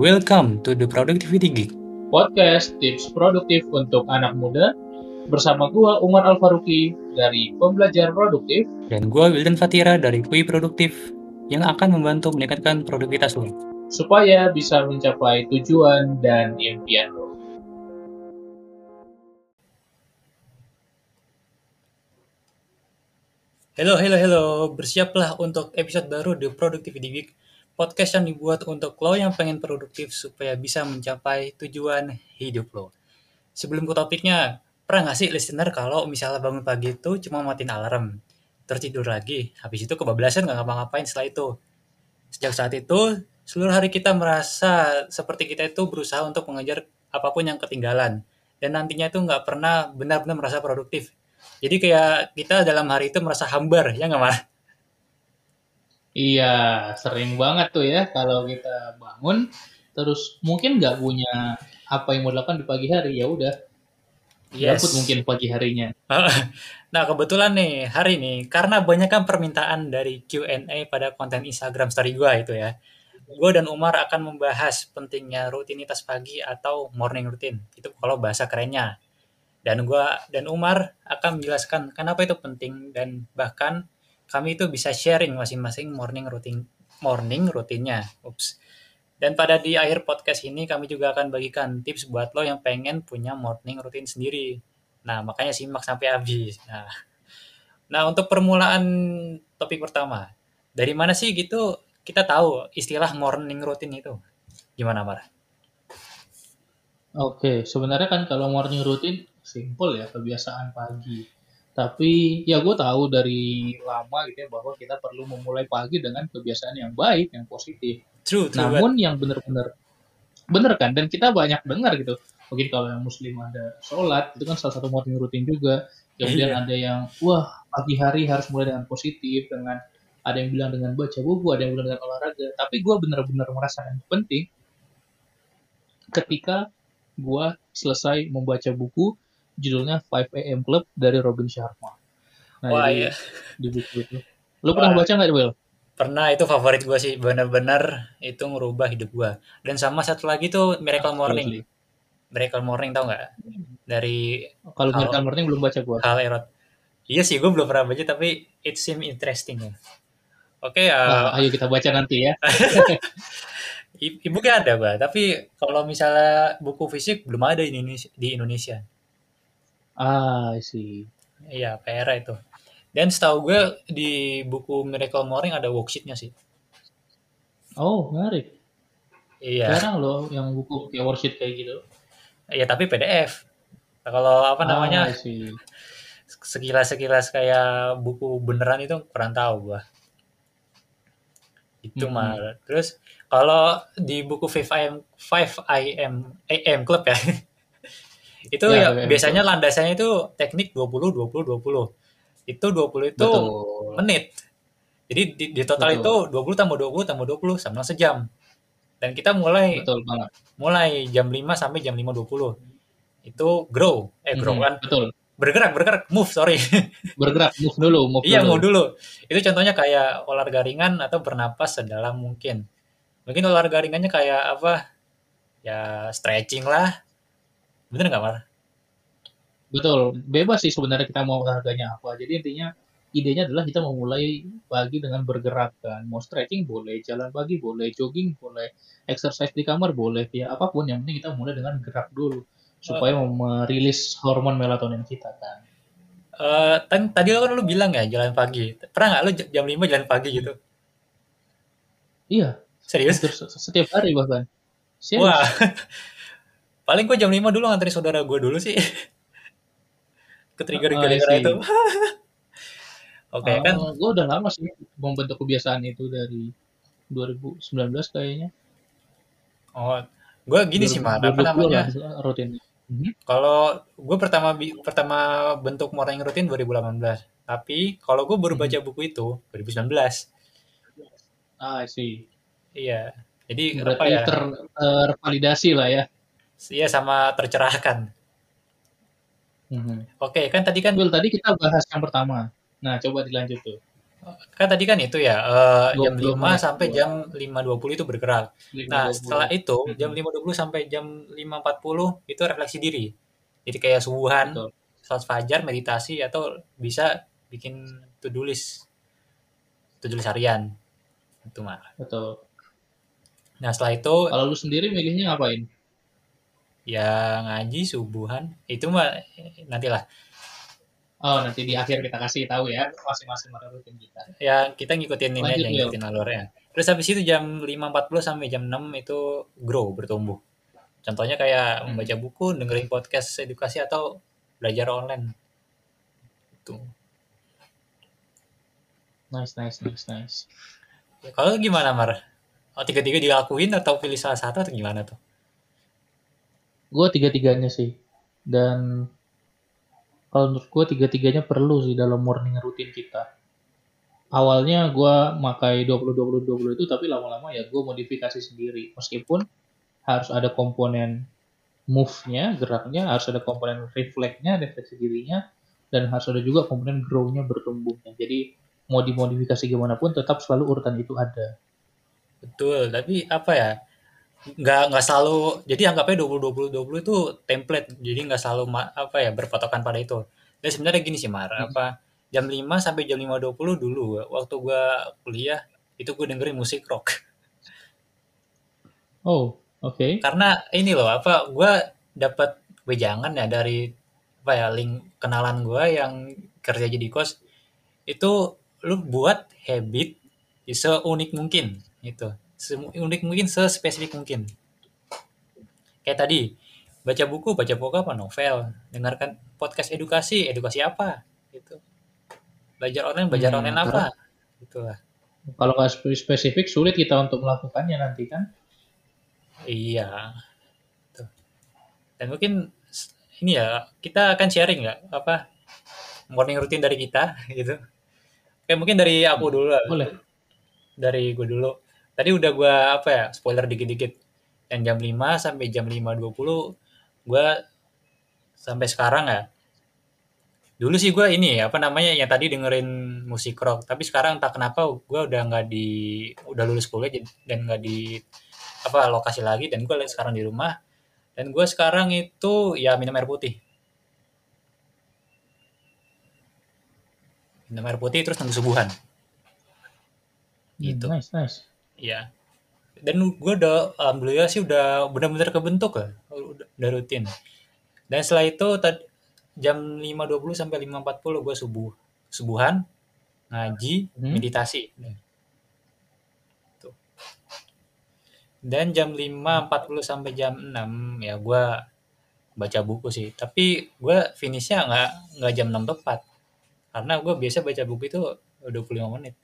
Welcome to the Productivity Geek. podcast tips produktif untuk anak muda bersama gua Umar Alfaruki dari Pembelajar Produktif. Dan gue Wildan Fatira dari Kui Produktif yang akan membantu meningkatkan produktivitas lo. supaya bisa mencapai tujuan dan impian lo. Halo, halo, halo. Bersiaplah untuk episode baru di Productivity Geek. Podcast yang dibuat untuk lo yang pengen produktif supaya bisa mencapai tujuan hidup lo. Sebelum ke topiknya, pernah nggak sih listener kalau misalnya bangun pagi itu cuma matiin alarm, terus tidur lagi, habis itu kebablasan nggak ngapa-ngapain setelah itu. Sejak saat itu, seluruh hari kita merasa seperti kita itu berusaha untuk mengejar apa pun yang ketinggalan. Dan nantinya itu nggak pernah benar-benar merasa produktif. Jadi kayak kita dalam hari itu merasa hambar, ya nggak Mar? Iya, sering banget tuh ya kalau kita bangun terus mungkin nggak punya apa yang mau dilakukan di pagi hari ya udah gabut mungkin pagi harinya. Nah, kebetulan nih, hari ini, karena banyak kan permintaan dari Q&A pada konten Instagram story gue itu ya. Gue dan Umar akan membahas pentingnya rutinitas pagi atau morning routine. Itu kalau bahasa kerennya. Dan gua dan Umar akan menjelaskan kenapa itu penting dan bahkan kami itu bisa sharing masing-masing morning routine morning rutinnya. Ups. Dan pada di akhir podcast ini kami juga akan bagikan tips buat lo yang pengen punya morning routine sendiri. Nah, makanya simak sampai habis. Nah, nah untuk permulaan topik pertama, dari mana sih gitu kita tahu istilah morning routine itu? Gimana, Mar? Oke, sebenarnya kan kalau morning routine simple ya kebiasaan pagi. Tapi ya gue tahu dari lama gitu ya bahwa kita perlu memulai pagi dengan kebiasaan yang baik, yang positif. True, true. Namun yang benar-benar benar kan dan kita banyak dengar gitu. Mungkin kalau yang muslim ada sholat itu kan salah satu morning routine juga. Kemudian Iya. ada yang wah pagi hari harus mulai dengan positif dengan ada yang bilang dengan baca buku, ada yang bilang dengan olahraga. Tapi gue benar-benar merasakan penting ketika gue selesai membaca buku judulnya 5 AM Club dari Robin Sharma. Nah, Wah, iya. di buku itu. Lu pernah baca nggak, Will? Pernah itu favorit gue sih, bener-bener itu ngerubah hidup gue. Dan sama satu lagi tuh Miracle Morning. Miracle Morning tau nggak? Dari Kalau. Miracle Morning belum baca gue. Hal Erot. Iya sih, gue belum pernah baca tapi it seem interesting ya. Oke, ya. Nah, ayo kita baca nanti ya. i- e-booknya ada gue, tapi kalau misalnya buku fisik belum ada di Indonesia. Di Indonesia. Ah, sih. Iya, PR itu. Dan setahu gue di buku Miracle Morning ada worksheetnya sih. Oh, menarik. Iya, Jarang loh yang buku kayak worksheet kayak gitu. iya tapi PDF. Nah, kalau apa namanya Ah, sih. sekilas-sekilas kayak buku beneran itu kurang tahu gua. Itu Mm-mm. mah. Terus kalau di buku 5 IM 5 IM AM Club ya. itu Ya, ya, 5 AM biasanya landasannya itu teknik 20 20 20. Itu 20 itu Betul. menit. Jadi di, di total Betul. itu 20 tambah 20 tambah 20 sama sejam. Dan kita mulai Betul banget. mulai jam 5 sampai jam 5.20. Itu grow, eh grow Mhm, kan. Betul. Bergerak, bergerak, move, sorry. Bergerak, move dulu, move Iya, mau dulu. Itu contohnya kayak olahraga ringan atau bernapas sedalam mungkin. Mungkin olahraga ringannya kayak apa? Ya stretching lah. Bener nggak, Mar? Betul, bebas sih sebenarnya kita mau olahraganya apa. Jadi intinya idenya adalah kita memulai pagi dengan bergerak kan. Mau stretching boleh, jalan pagi boleh, jogging boleh, exercise di kamar boleh, ya apa pun. Yang penting kita mulai dengan gerak dulu supaya merilis hormon melatonin kita kan. Eh, tan- tadi kan lu bilang ya jalan pagi. Pernah nggak lu jam 5 jalan pagi gitu? Iya, Serius? setiap hari bahkan. Serius. Wah. Paling gua jam 5 dulu nganterin saudara gua dulu sih. Ketrigger Ah, I gara-gara see. itu. Oke, kan gue udah lama sih membentuk kebiasaan itu dari 2019 kayaknya. oh, gua gini sih, Mar. Apa 2020 namanya? lah rutin. Mhm. Kalau gue pertama pertama bentuk morning routine 2018. Tapi kalau gue baru baca buku itu 2019. Ah, sih. Iya. Jadi Berarti apa ya? ter, tervalidasi lah ya. Iya sama tercerahkan. Mhm. Oke, kan tadi kan Will, tadi kita bahas yang pertama. Nah, coba dilanjut tuh. kan tadi kan itu ya eh, jam 20 5 menit. sampai jam 5.20 itu bergerak. Nah, 5.20. setelah itu jam Mhm, 5.20 sampai jam 5.40 itu refleksi diri. Jadi kayak subuhan, salat fajar, meditasi atau bisa bikin to-do list, to-do list harian. Itu mah. betul. Nah, setelah itu Kalau lu sendiri milihnya ngapain? Ya ngaji subuhan. Itu mah eh, nantilah. Oh, nanti di akhir kita kasih tahu ya masing-masing mana rutin kita. Ya kita ngikutin ini aja, ngikutin alurnya. Terus habis itu jam 5.40 sampai jam 6 itu grow, bertumbuh. Contohnya kayak Hmm. membaca buku, dengerin podcast edukasi atau belajar online. Itu. Nice, nice, nice, nice. Ya, kalau gimana, Mar? Oh, tiga-tiga dilakuin atau pilih salah satu atau gimana tuh? Gue tiga-tiganya sih. Dan kalau menurut gue tiga-tiganya perlu sih dalam morning rutin kita. Awalnya gue makai 20-20-20 itu, tapi lama-lama ya gue modifikasi sendiri. Meskipun harus ada komponen move-nya, geraknya, harus ada komponen reflect-nya, refleksi dirinya, dan harus ada juga komponen grow-nya, bertumbuhnya. Jadi mau dimodifikasi gimana pun tetap selalu urutan itu ada. Betul, tapi apa ya? Nggak nggak selalu. Jadi anggapnya 20-20-20 itu template. Jadi nggak selalu apa ya berpatokan pada itu. Dan sebenarnya gini sih, Mar. Hmm. Apa jam 5 sampai jam 5.20 dulu waktu gua kuliah itu gue dengerin musik rock. Oh, oke. Karena ini loh apa gua dapat wejangan ya dari apa ya link kenalan gua yang kerja jadi kos itu lu buat habit seunik mungkin gitu seunik mungkin sespesifik mungkin. Kayak tadi baca buku baca buku apa? Novel. Dengarkan podcast edukasi edukasi apa? Gitu. Belajar online belajar Hmm, online apa? gitu lah Kalau nggak spe- spesifik, sulit kita untuk melakukannya nanti kan. iya. Tuh. dan mungkin ini ya kita akan sharing nggak? Apa? Morning routine dari kita gitu. Kayak mungkin dari aku dulu lah. Boleh. dari gue dulu. Tadi udah gue apa ya spoiler dikit-dikit. Yang jam 5 sampai jam 5.20 gue sampai sekarang ya. Dulu sih gue ini apa namanya yang tadi dengerin musik rock. Tapi sekarang tak kenapa gue udah nggak di udah lulus kuliah dan nggak di apa lokasi lagi dan gue sekarang di rumah. Dan gue sekarang itu ya minum air putih. Minum air putih terus nunggu subuhan. Gitu. nice, nice. Iya. Dan gue udah alhamdulillah sih udah benar-benar kebentuk lah, udah, udah rutin. Dan setelah itu tadi jam 5.20 sampai 5.40 gue subuh subuhan, ngaji, Hmm. meditasi. Tuh. Dan jam 5.40 sampai jam 6 ya gue baca buku sih. Tapi gue finishnya nggak nggak jam 6 tepat. Karena gue biasa baca buku itu 25 menit.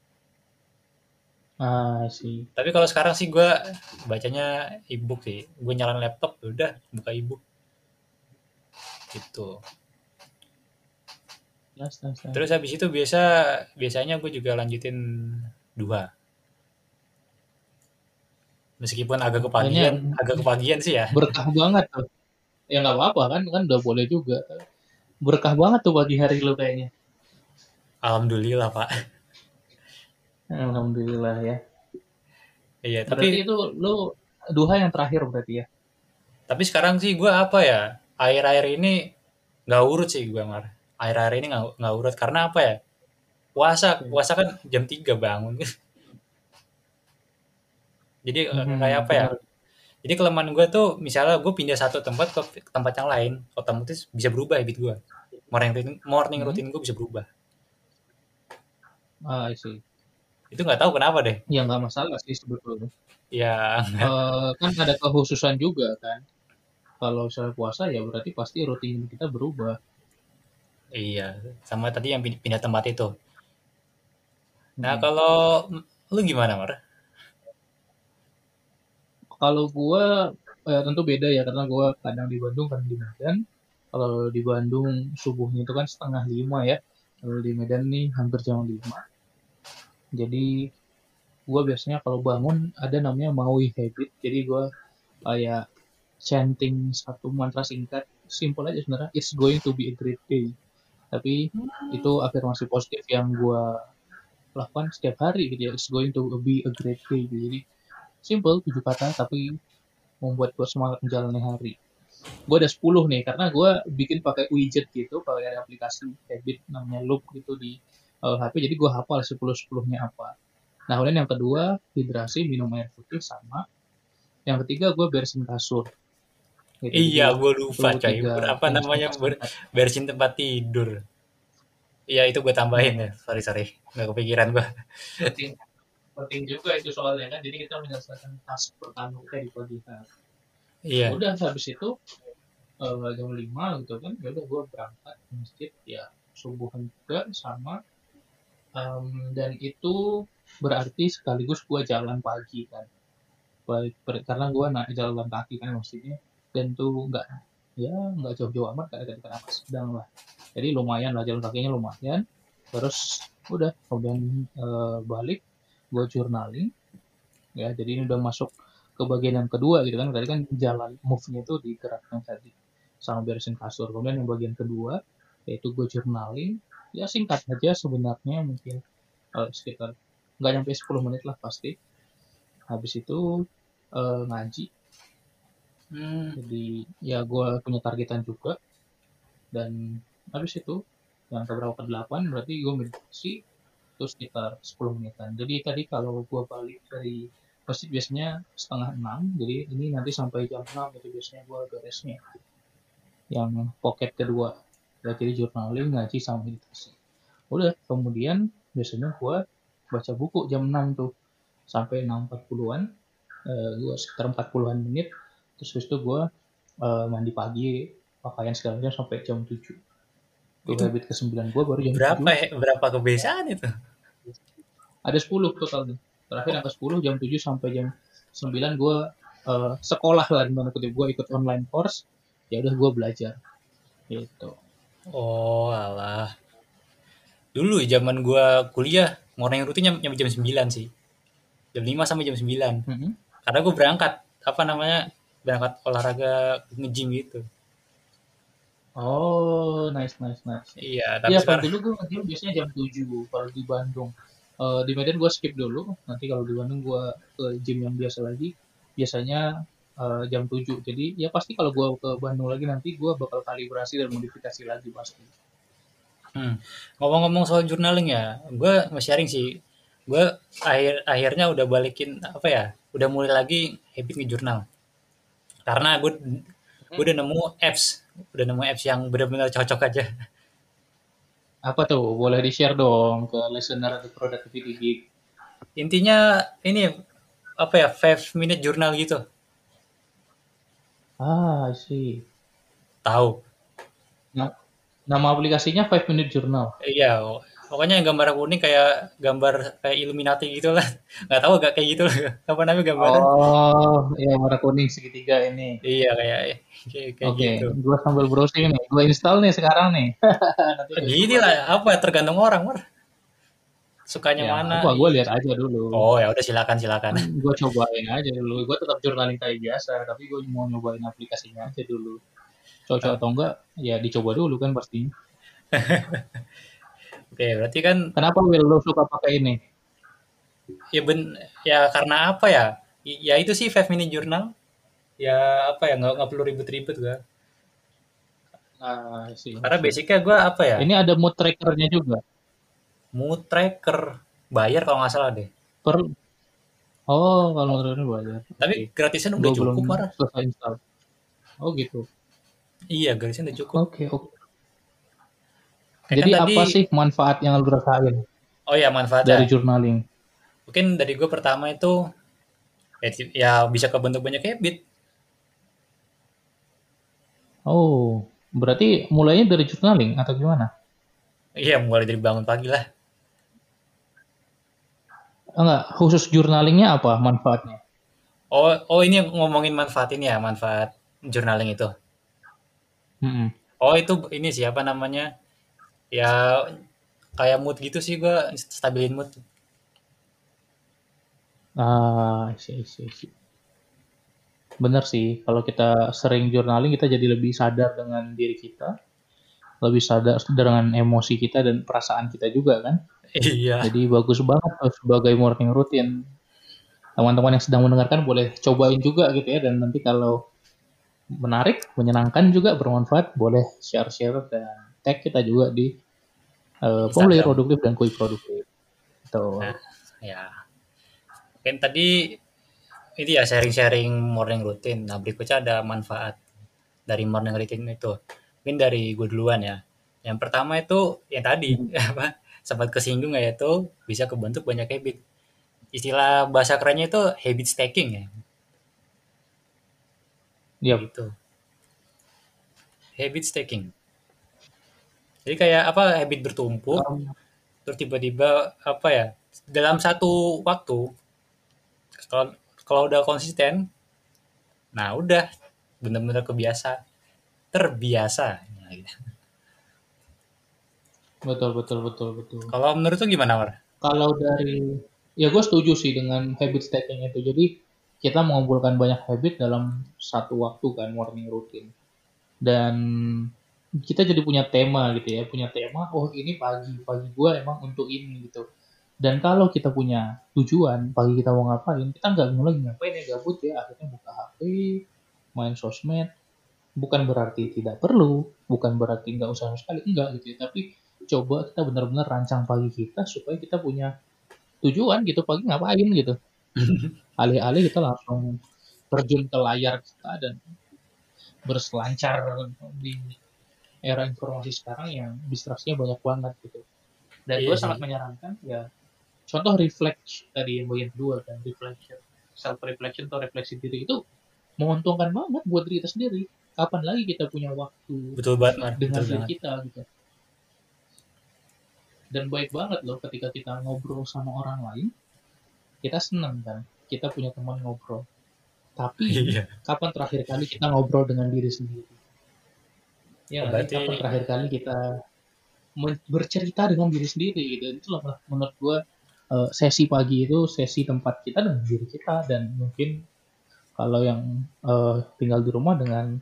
Ah, sih. Tapi kalau sekarang sih gue bacanya e-book sih. Gue nyalain laptop, ya udah buka e-book. Gitu. Nice, nice, nice. Terus habis itu biasa biasanya gue juga lanjutin dua. Meskipun agak kepagian, Kayaknya- agak kepagian sih ya. Berkah banget tuh. Ya nggak apa-apa kan, kan udah boleh juga. Berkah banget tuh pagi hari lu kayaknya. Alhamdulillah pak. Alhamdulillah ya. Iya Berarti tapi itu lu duha yang terakhir berarti ya. tapi sekarang sih gue apa ya air-air ini nggak urut sih gue mar. Air-air ini nggak urut karena apa ya? Puasa puasa kan jam 3 bangun. Jadi eh, Hmm, kayak apa ya? benar. Jadi kelemahan gue tuh misalnya gue pindah satu tempat ke ke tempat yang lain, otomatis bisa berubah habit gue. Morning routine, morning Hmm. routine gue bisa berubah. Ah, I see. Itu nggak tahu kenapa deh. Ya nggak masalah sih sebetulnya. Ya Eh, kan ada kekhususan juga kan. Kalau misalnya puasa ya berarti pasti rutin kita berubah. iya, sama tadi yang pin- pindah tempat itu. Nah Hmm. kalau lu gimana Mar? Kalau gua eh, tentu beda ya karena gua kadang di Bandung kadang di Medan. Kalau di Bandung subuhnya itu kan setengah lima ya. Kalau di Medan nih hampir jam lima. Jadi gua biasanya kalau bangun ada namanya Maui Habit. Jadi gua kayak chanting satu mantra singkat, simple aja sebenarnya. It's going to be a great day. Tapi itu afirmasi positif yang gua lakukan setiap hari gitu ya. It's going to be a great day gitu. Jadi simple tujuh kata tapi membuat gue semangat menjalani hari. Gue ada 10 nih karena gue bikin pakai widget gitu, pakai aplikasi habit namanya Loop gitu di uh, HP. Jadi gue hafal 10 10-nya apa. Nah, kemudian yang kedua, hidrasi, minum air putih sama. Yang ketiga, gue beresin kasur. Gitu. Iya, gue lupa coy. Apa namanya ber, beresin tempat tidur. Iya, itu gue tambahin ya. Sorry, sorry. Nggak kepikiran gue. Penting, penting juga itu soalnya kan. Jadi kita menyelesaikan task pertama kita di pagi hari. Iya. Udah habis itu uh, jam 5 gitu kan. Ya udah gue berangkat ke masjid ya subuhan juga sama um, dan itu berarti sekaligus gue jalan pagi kan. Karena gue naik jalan kaki kan maksudnya. Dan tuh nggak ya nggak jauh-jauh amat kayak dekat apa sedang lah. Jadi lumayan lah jalan kakinya lumayan. Terus udah kemudian e, balik gue journaling. Ya jadi ini udah masuk ke bagian yang kedua gitu kan. Tadi kan jalan move-nya itu digerakkan tadi. Sama beresin kasur. Kemudian yang bagian kedua yaitu gue journaling ya singkat aja sebenarnya mungkin. Uh, sekitar nggak nyampe 10 menit lah pasti. Habis itu uh, ngaji. Hmm. jadi ya gue punya targetan juga. Dan habis itu yang keberapa ke 8 berarti gue meditasi terus sekitar 10 menitan. Jadi tadi kalau gue balik dari masjid biasanya setengah enam. Jadi ini nanti sampai jam 6 itu biasanya gue beresnya yang pocket kedua jadi journaling ngaji sama meditasi. Udah kemudian biasanya gue baca buku jam 6 tuh. Sampai 6.40an uh, gue sekitar 40an menit. Terus habis itu gue uh, mandi pagi pakaian segala macam sampai jam 7 itu habit ke 9 gue baru jam berapa 7. Ya, berapa kebiasaan itu? Ada 10 total nih terakhir yang ke 10 jam 7 sampai jam 9 gue uh, sekolah lah kutip. Gue ikut online course ya udah gue belajar. Gitu Oh alah. Dulu zaman gua kuliah, morning rutinnya nyampe jam 9 sih. Jam 5 sampai jam 9. Mm -hmm. Karena gue berangkat, apa namanya, berangkat olahraga nge-gym gitu. Oh, nice, nice, nice. Iya, tapi ya, sekarang... dulu gue nge-gym biasanya jam 7 kalau di Bandung. Uh, di Medan gue skip dulu, nanti kalau di Bandung gue ke gym yang biasa lagi. Biasanya uh, jam 7. Jadi ya pasti kalau gue ke Bandung lagi nanti gue bakal kalibrasi dan modifikasi lagi pasti. Hmm. Ngomong-ngomong soal journaling ya, gue mau sharing sih. Gue akhir akhirnya udah balikin apa ya, udah mulai lagi habit ngejurnal. Karena gue gue udah nemu apps, udah nemu apps yang benar-benar cocok aja. Apa tuh? Boleh di-share dong ke listener atau productivity geek. Intinya ini apa ya, 5 minute journal gitu. Ah, sih. Tahu. Nah, nama aplikasinya Five Minute Journal. Iya, pokoknya yang gambar kuning kayak gambar kayak Illuminati gitu lah. Nggak tahu gak kayak gitu lah. Apa namanya gambaran? Oh, iya warna kuning segitiga ini. Iya kayak kayak, kayak Oke, gitu. Gue sambil browsing nih. Gue install nih sekarang nih. Gini lah, apa tergantung orang, Mar sukanya ya, mana? apa gue lihat aja dulu. Oh ya udah silakan silakan. Gue cobain aja dulu. Gue tetap journaling kayak biasa tapi gue mau nyobain aplikasinya aja dulu. Cocok atau enggak ya dicoba dulu kan pasti. Oke berarti kan kenapa Will lo suka pakai ini? Ya ben ya karena apa ya? Ya itu sih five minute journal. Ya apa ya nggak nggak perlu ribet-ribet gue Nah, sih. Karena basicnya gue apa ya? Ini ada mood trackernya juga. Mood Tracker bayar kalau nggak salah deh. Per Oh, kalau ini bayar. Tapi okay. gratisan udah Gua cukup, Mar. Selesai install. Oh, gitu. Iya, gratisan udah cukup. Oke, okay, oke. Okay. Jadi tadi, apa sih manfaat yang lu rasain? Oh ya, manfaat dari journaling. Mungkin dari gue pertama itu ya, ya bisa kebentuk banyak habit. Oh, berarti mulainya dari journaling atau gimana? Iya, mulai dari bangun pagi lah. Enggak, khusus journalingnya apa manfaatnya? Oh, oh ini ngomongin manfaat ini ya, manfaat journaling itu. -hmm. Oh itu ini siapa namanya? Ya kayak mood gitu sih gua stabilin mood. Ah, sih sih sih. Bener sih, kalau kita sering journaling kita jadi lebih sadar dengan diri kita lebih sadar dengan emosi kita dan perasaan kita juga kan. Iya. Jadi bagus banget tuh sebagai morning routine. Teman-teman yang sedang mendengarkan boleh cobain juga gitu ya dan nanti kalau menarik, menyenangkan juga bermanfaat boleh share-share dan tag kita juga di uh, pembelajar produktif dan quick produktif. Tuh. Nah, ya. Mungkin tadi ini ya sharing-sharing morning routine. Nah berikutnya ada manfaat dari morning routine itu. Mungkin dari gue duluan ya. Yang pertama itu yang tadi hmm. apa sempat kesinggung ya itu bisa kebentuk banyak habit. Istilah bahasa kerennya itu habit stacking ya. Iya. Yep. Gitu. Habit stacking. Jadi kayak apa habit bertumpuk. Um. Terus tiba-tiba apa ya dalam satu waktu kalau kalau udah konsisten nah udah bener-bener kebiasa terbiasa betul betul betul betul kalau menurut tuh gimana Mar? kalau dari ya gue setuju sih dengan habit stacking itu jadi kita mengumpulkan banyak habit dalam satu waktu kan morning routine dan kita jadi punya tema gitu ya punya tema oh ini pagi pagi gue emang untuk ini gitu dan kalau kita punya tujuan pagi kita mau ngapain, kita nggak mulai ngapain ya gabut ya akhirnya buka HP, main sosmed. Bukan berarti tidak perlu, bukan berarti nggak usah sekali, enggak gitu ya. Tapi coba kita benar-benar rancang pagi kita supaya kita punya tujuan gitu pagi ngapain gitu. Alih-alih kita langsung terjun ke layar kita dan berselancar di era informasi sekarang yang distraksinya banyak banget gitu. Dan gue iya. sangat menyarankan ya contoh reflect tadi yang bagian kedua kan reflection self reflection atau refleksi diri itu menguntungkan banget buat diri kita sendiri. Kapan lagi kita punya waktu betul banget dengan diri kita gitu dan baik banget loh ketika kita ngobrol sama orang lain kita senang kan kita punya teman ngobrol tapi iya. kapan terakhir kali kita ngobrol dengan diri sendiri ya Berarti... kapan terakhir kali kita bercerita dengan diri sendiri gitu itulah menurut gue uh, sesi pagi itu sesi tempat kita dengan diri kita dan mungkin kalau yang uh, tinggal di rumah dengan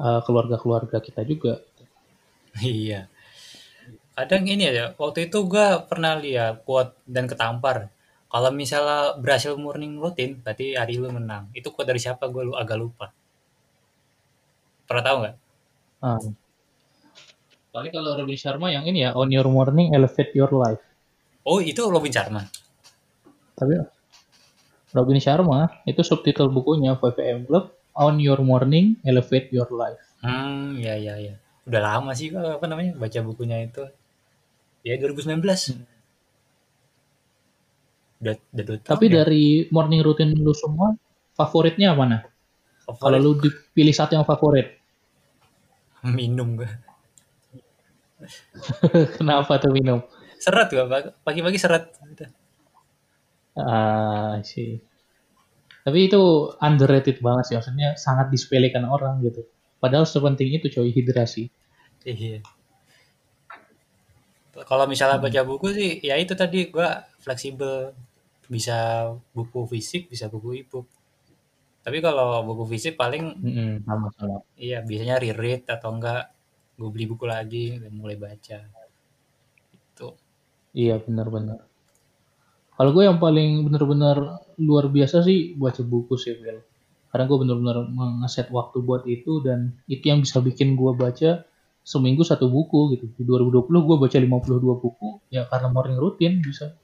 uh, keluarga-keluarga kita juga. Iya. Kadang ini ya, waktu itu gue pernah lihat quote dan ketampar. Kalau misalnya berhasil morning routine, berarti hari lu menang. Itu quote dari siapa gue lu agak lupa. Pernah tahu nggak? Hmm. Paling kalau Robin Sharma yang ini ya, on your morning elevate your life. Oh, itu Robin Sharma. Tapi Robin Sharma itu subtitle bukunya 5am Club On Your Morning Elevate Your Life. Hmm, ya ya ya. Udah lama sih apa namanya baca bukunya itu. Ya 2019. Hmm. Udah, udah Tapi ya? dari morning routine lu semua favoritnya mana? Favorit. Kalau lu dipilih satu yang favorit. Minum gue. Kenapa tuh minum? seret gua pagi-pagi seret ah sih tapi itu underrated banget sih maksudnya sangat disepelekan orang gitu padahal sepenting itu coy hidrasi iya kalau misalnya baca buku sih ya itu tadi gua fleksibel. Bisa buku fisik bisa buku ebook. Tapi kalau buku fisik paling mm -hmm, sama sama. iya biasanya reread atau enggak gue beli buku lagi dan mulai baca. Iya benar-benar. Kalau gue yang paling benar-benar luar biasa sih baca buku sih, Phil. Karena gue benar-benar ngeset waktu buat itu dan itu yang bisa bikin gue baca seminggu satu buku gitu. Di 2020 gue baca 52 buku ya karena morning rutin bisa.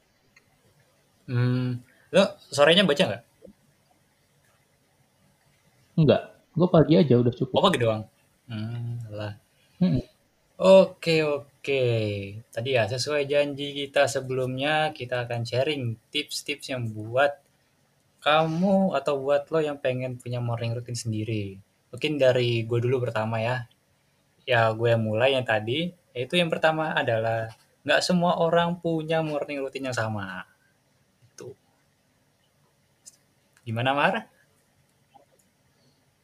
Hmm, lo sorenya baca nggak? Enggak, gue pagi aja udah cukup. Oh pagi doang. Hmm, lah. Hmm. Oke oke. Tadi ya sesuai janji kita sebelumnya, kita akan sharing tips-tips yang buat kamu atau buat lo yang pengen punya morning routine sendiri. Mungkin dari gue dulu pertama ya. Ya gue mulai yang tadi, yaitu yang pertama adalah nggak semua orang punya morning routine yang sama. Itu. Gimana Mar?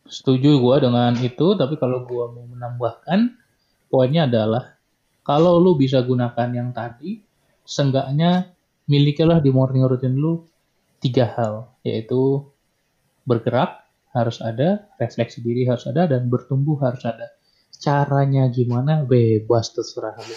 Setuju gue dengan itu, tapi kalau gue mau menambahkan, poinnya adalah kalau lu bisa gunakan yang tadi, seenggaknya milikilah di morning routine lu tiga hal, yaitu bergerak harus ada, refleksi diri harus ada, dan bertumbuh harus ada. Caranya gimana bebas terserah lu.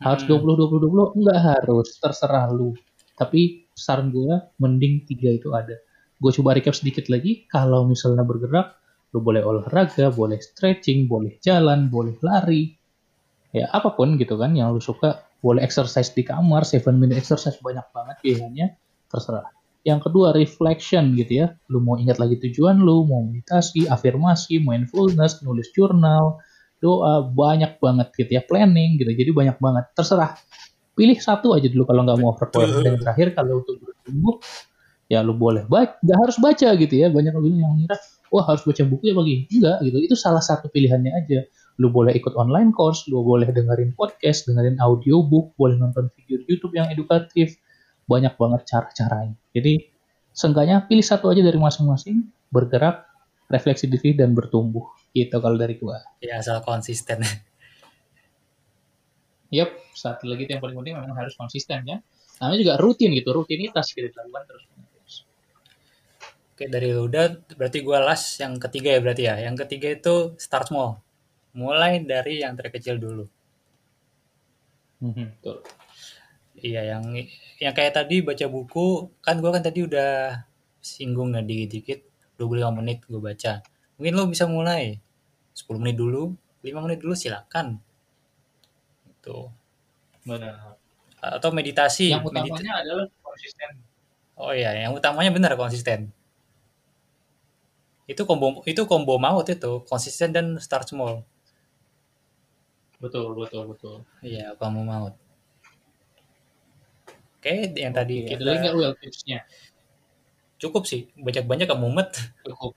Harus Hmm. 20 20 20 enggak harus, terserah lu. Tapi saran gue mending tiga itu ada. Gue coba recap sedikit lagi. Kalau misalnya bergerak, lu boleh olahraga, boleh stretching, boleh jalan, boleh lari. Ya apa pun gitu kan yang lu suka. Boleh exercise di kamar, 7 minute exercise banyak banget pilihannya. Terserah. Yang kedua reflection gitu ya. Lu mau ingat lagi tujuan lu, mau meditasi, afirmasi, mindfulness, nulis jurnal, doa banyak banget gitu ya planning gitu. Jadi banyak banget. Terserah. Pilih satu aja dulu kalau nggak mau Betul. dan terakhir kalau untuk bertumbuh ya lu boleh baca nggak harus baca gitu ya. Banyak orang yang ngira wah harus baca buku ya bagi enggak gitu. Itu salah satu pilihannya aja. Lu boleh ikut online course lu boleh dengerin podcast dengerin audiobook boleh nonton video YouTube yang edukatif. Banyak banget cara-caranya. Jadi seenggaknya pilih satu aja dari masing-masing bergerak refleksi diri dan bertumbuh gitu kalau dari gua Ya asal konsisten. Yap, satu lagi yang paling penting memang harus konsisten ya. Namanya juga rutin gitu, rutinitas gitu dilakukan terus. Oke, dari udah berarti gua last yang ketiga ya berarti ya. Yang ketiga itu start small. Mulai dari yang terkecil dulu. Mhm, Betul. Iya, yang yang kayak tadi baca buku, kan gua kan tadi udah singgung ya dikit-dikit 25 menit gue baca. Mungkin lo bisa mulai 10 menit dulu, 5 menit dulu silakan. Gitu. Benar. Atau meditasi. Yang Medita- utamanya adalah konsisten. oh iya, yang utamanya benar konsisten. Itu combo itu combo maut itu, konsisten dan start small. Betul, betul, betul. Iya, combo maut. Oke, yang tadi kita cukup sih, banyak-banyak mumet. Cukup.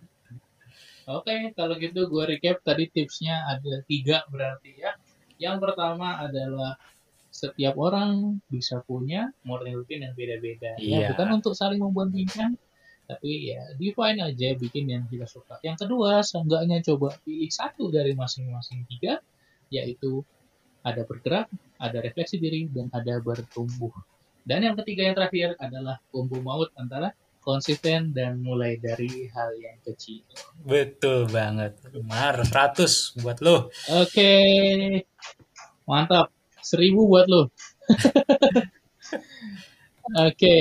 Oke, kalau gitu gue recap tadi tipsnya ada tiga berarti ya. Yang pertama adalah setiap orang bisa punya morning routine yang beda-beda. Ya, Iya. bukan untuk saling membandingkan, tapi ya define aja bikin yang kita suka. Yang kedua, seenggaknya coba pilih satu dari masing-masing tiga, yaitu ada bergerak, ada refleksi diri, dan ada bertumbuh. Dan yang ketiga yang terakhir adalah combo maut antara konsisten dan mulai dari hal yang kecil. Betul banget. Mar 100 buat lo. Oke, mantap. Seribu buat lo. Oke,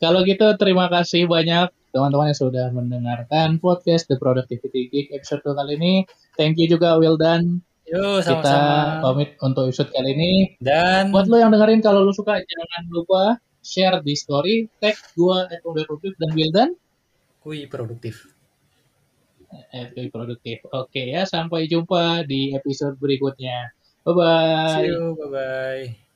kalau gitu terima kasih banyak teman-teman yang sudah mendengarkan podcast The Productivity Geek episode kali ini. Thank you juga Wildan. Kita sama-sama. pamit untuk episode kali ini. Dan Buat lo yang dengerin kalau lo suka jangan lupa share di story, tag gua at Produktif dan Wildan. kui produktif. at Produktif. Oke ya, sampai jumpa di episode berikutnya. Bye bye. See you, bye-bye.